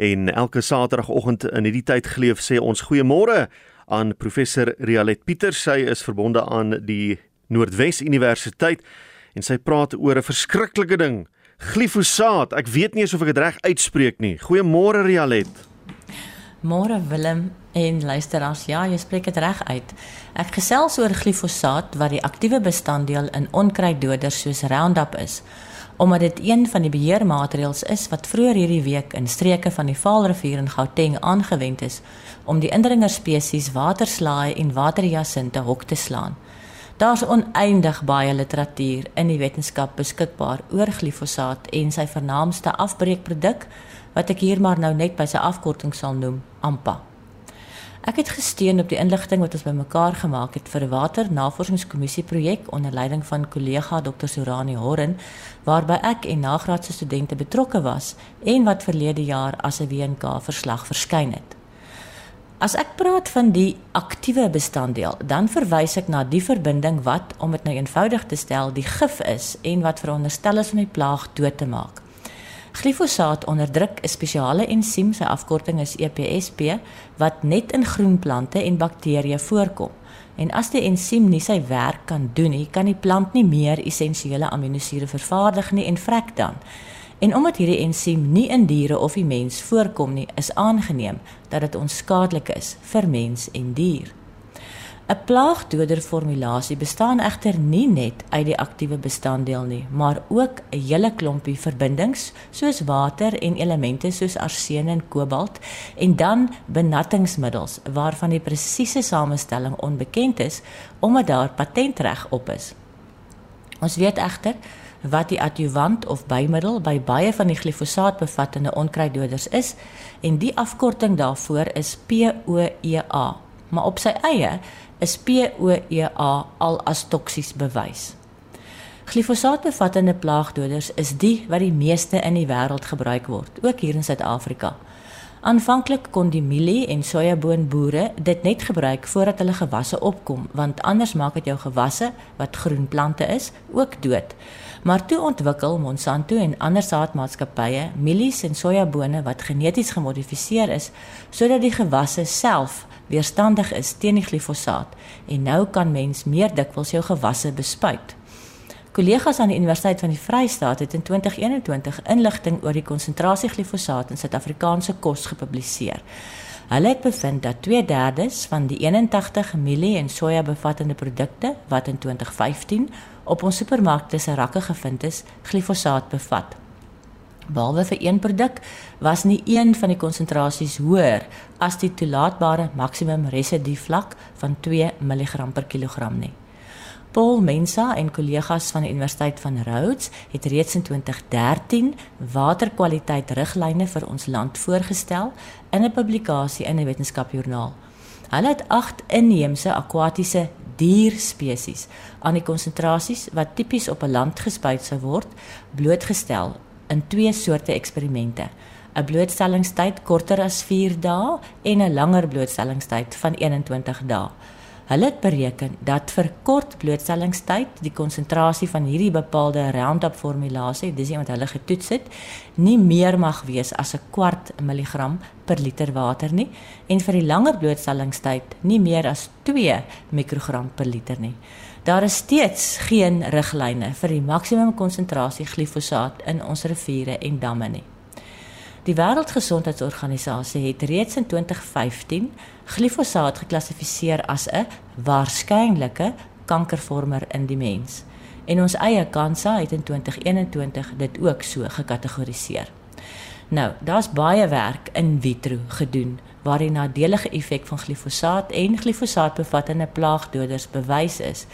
En elke Saterdagoggend in hierdie tyd geleef sê ons goeiemôre aan professor Rialet Pieters. Sy is verbonde aan die Noordwes Universiteit en sy praat oor 'n verskriklike ding, glifosaat. Ek weet nie of ek dit reg uitspreek nie. Goeiemôre Rialet. Môre Willem en luisteraars, ja, jy spreek dit reg uit. Ek gesels oor glifosaat wat die aktiewe bestanddeel in onkruiddoders soos Roundup is omdat dit een van die beheermaatreëls is wat vroeër hierdie week in streke van die Vaalrivier in Gauteng aangewend is om die indringerspesies waterslaai en waterjasinte hok te slaan. Daar's oneindig baie literatuur in die wetenskap beskikbaar oor glifosaat en sy vernaamste afbreekproduk wat ek hier maar nou net by sy afkorting sal noem, AMPA. Ek het gesteun op die inligting wat ons bymekaar gemaak het vir 'n waternavorsingskommissie projek onder leiding van kollega Dr. Surani Horren waarby ek en nagraadse studente betrokke was en wat verlede jaar as 'n WNK verslag verskyn het. As ek praat van die aktiewe bestanddeel, dan verwys ek na die verbinding wat om dit nou eenvoudig te stel, die gif is en wat veronderstel is om die plaag dood te maak. Glifosaat onderdruk 'n spesiale ensiem, sy afkorting is EPSP, wat net in groenplante en bakterieë voorkom. En as die ensiem nie sy werk kan doen nie, kan die plant nie meer essensiële aminosure vervaardig nie en vrek dan. En omdat hierdie ensiem nie in diere of die mens voorkom nie, is aangeneem dat dit onskadelik is vir mens en dier. 'n Plaagdoder formulasie bestaan egter nie net uit die aktiewe bestanddeel nie, maar ook 'n hele klompie verbindings soos water en elemente soos arsen en kobalt en dan benattingsmiddels waarvan die presiese samestelling onbekend is omdat daar patentreg op is. Ons weet egter wat die adjuvant of bymiddel by baie van die glifosaat bevattende onkruiddoders is en die afkorting daarvoor is POEA. Maar op sy eie is POEA al as toksies bewys. Glifosaatbevattende plaagdoders is die wat die meeste in die wêreld gebruik word, ook hier in Suid-Afrika. Aanvanklik kon die mielie en sojaboonboere dit net gebruik voordat hulle gewasse opkom, want anders maak dit jou gewasse wat groen plante is ook dood. Maar toe ontwikkel Monsanto en ander saadmaatskappye mielies en sojabone wat geneties gemodifiseer is sodat die gewasse self weerstandig is teen die glifosaat en nou kan mens meer dikwels jou gewasse bespuit. Kollegas aan die Universiteit van die Vrystaat het in 2021 inligting oor die konsentrasie glifosaat in Suid-Afrikaanse kos gepubliseer. Hulle het bevind dat 2/3 van die 81 mielie en soja bevattende produkte wat in 2015 op ons supermarkte se rakke gevind is, glifosaat bevat. Behalwe vir een produk was nie een van die konsentrasies hoër as die toelaatbare maksimum residu vlak van 2 mg per kilogram nie. Paul Mensa en kollegas van die Universiteit van Rhodes het reeds in 2013 waterkwaliteit riglyne vir ons land voorgestel in 'n publikasie in 'n wetenskapjoernaal. Hulle het 8 inheemse akwatiese dierspesies aan die konsentrasies wat tipies op 'n land gespuit sou word, blootgestel in twee soorte eksperimente. 'n Blootstellingstyd korter as 4 dae en 'n langer blootstellingstyd van 21 dae. Hulle het bereken dat vir kort blootstellingstyd die konsentrasie van hierdie bepaalde Roundup formulasie, dis wat hulle getoets het, nie meer mag wees as 'n kwart milligram per liter water nie en vir die langer blootstellingstyd nie meer as 2 mikrogram per liter nie. Daar is steeds geen riglyne vir die maksimum konsentrasie glifosaat in ons riviere en damme nie. Die Wêreldgesondheidsorganisasie het reeds in 2015 glifosaat geklassifiseer as 'n waarskynlike kankervormer in die mens. En ons eie Kansa het in 2021 dit ook so gekategoriseer. Nou, daar's baie werk in vitro gedoen waar die nadelige effek van glifosaat en glifosaatbevattende plaagdoders bewys is.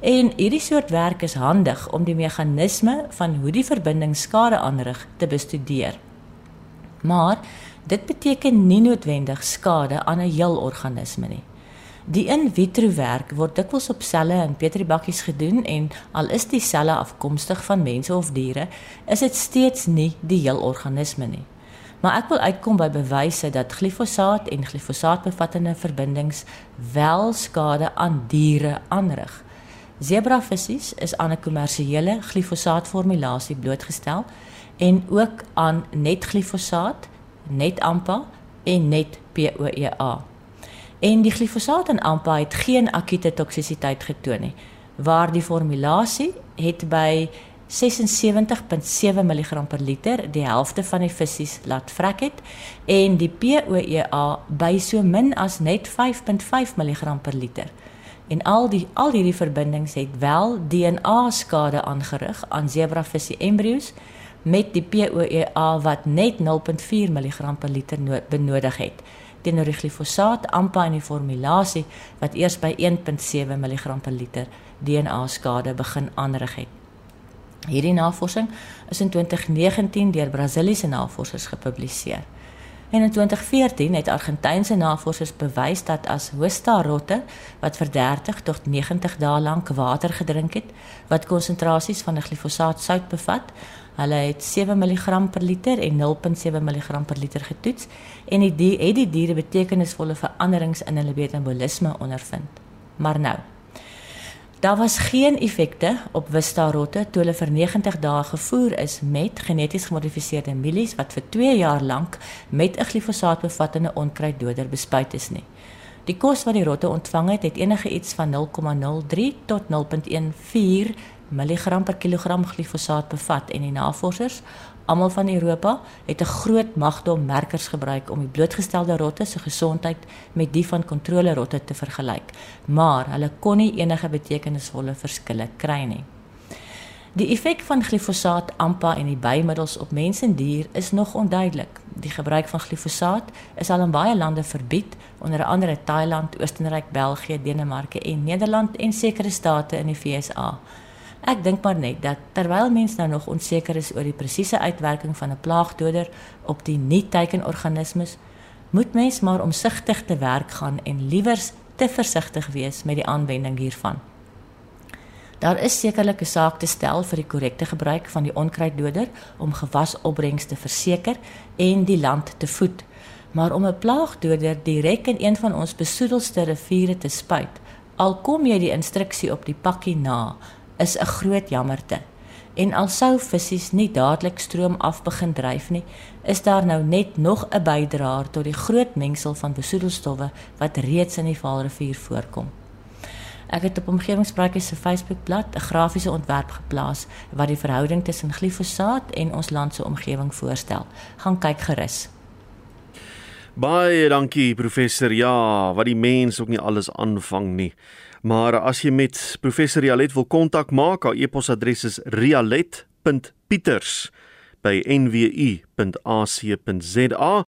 En hierdie soort werk is handig om die meganisme van hoe die verbinding skade aanrig te bestudeer. Maar dit beteken nie noodwendig skade aan 'n heel organisme nie. Die in vitro werk word dikwels op selle en petribakkies gedoen en al is die selle afkomstig van mense of diere, is dit steeds nie die heel organisme nie. Maar ek wil uitkom by bewyse dat glifosaat en glifosaatbevattende verbindings wel skade aan diere aanrig. Zebravissies is aan 'n kommersiële glifosaatformulasie blootgestel en ook aan net glifosaat, net AMPA en net POEA. En die glifosaat in AMPA het geen akute toksisiteit getoon nie, waar die formulasie het by 76.7 mg per liter die helfte van die visse laat vrek het en die POEA by so min as net 5.5 mg per liter. En al die al hierdie verbindings het wel DNA skade aangerig aan zebravisie embrio's met die POEA wat net 0.4 mg per liter benodig het teenoor die glifosaat amper in die formulasie wat eers by 1.7 mg per liter DNA skade begin aanrig het. Hierdie navorsing is in 2019 deur Brasiliese navorsers gepubliseer. En in 2014 het Argentynse navorsers bewys dat as hosta rotte wat vir 30 tot 90 dae lank water gedrink het wat konsentrasies van 'n glifosaat sout bevat, hulle het 7 mg per liter en 0.7 mg per liter getoets en die het die diere betekenisvolle veranderings in hulle metabolisme ondervind. Maar nou, Daar was geen effekte op Wista-rotte toe hulle vir 90 dae gevoer is met geneties gemodifiseerde mielies wat vir 2 jaar lank met 'n glifosaatbevattende onkruiddoder bespuit is nie. Die kos wat die rotte ontvang het, het enige iets van 0,03 tot 0.14 mg per kilogram glifosaat bevat en die navorsers almal van Europa het 'n groot magdom merkers gebruik om die blootgestelde rotte se gesondheid met die van kontrole rotte te vergelyk, maar hulle kon nie enige betekenisvolle verskille kry nie. Die effek van glifosaat AMPA en die bymiddels op mens en dier is nog onduidelik. Die gebruik van glifosaat is al in baie lande verbied, onder andere Thailand, Oostenryk, België, Denemarke en Nederland en sekere state in die VSA. Ek dink maar net dat terwyl mense nou nog onseker is oor die presiese uitwerking van 'n plaagdoder op die nie-teikenorganismes, moet mens maar omsigtig te werk gaan en liewers te versigtig wees met die aanwending hiervan. Daar is sekerlik 'n saak te stel vir die korrekte gebruik van die onkruiddoder om gewasopbrengs te verseker en die land te voed. Maar om 'n plaagdoder direk in een van ons besoedelste riviere te spuit, al kom jy die instruksie op die pakkie na, is 'n groot jammerte. En al sou visse nie dadelik stroom af begin dryf nie, is daar nou net nog 'n bydraer tot die groot mengsel van besoedelstowwe wat reeds in die Vaalrivier voorkom. Ek het op omgewingspraatjies se Facebookblad 'n grafiese ontwerp geplaas wat die verhouding tussen glifosaat en ons land se omgewing voorstel. Gaan kyk gerus. Baie dankie professor. Ja, wat die mens ook nie alles aanvang nie. Maar as jy met professor Rialet wil kontak maak, haar e-posadres is rialet.pieters@nwu.ac.za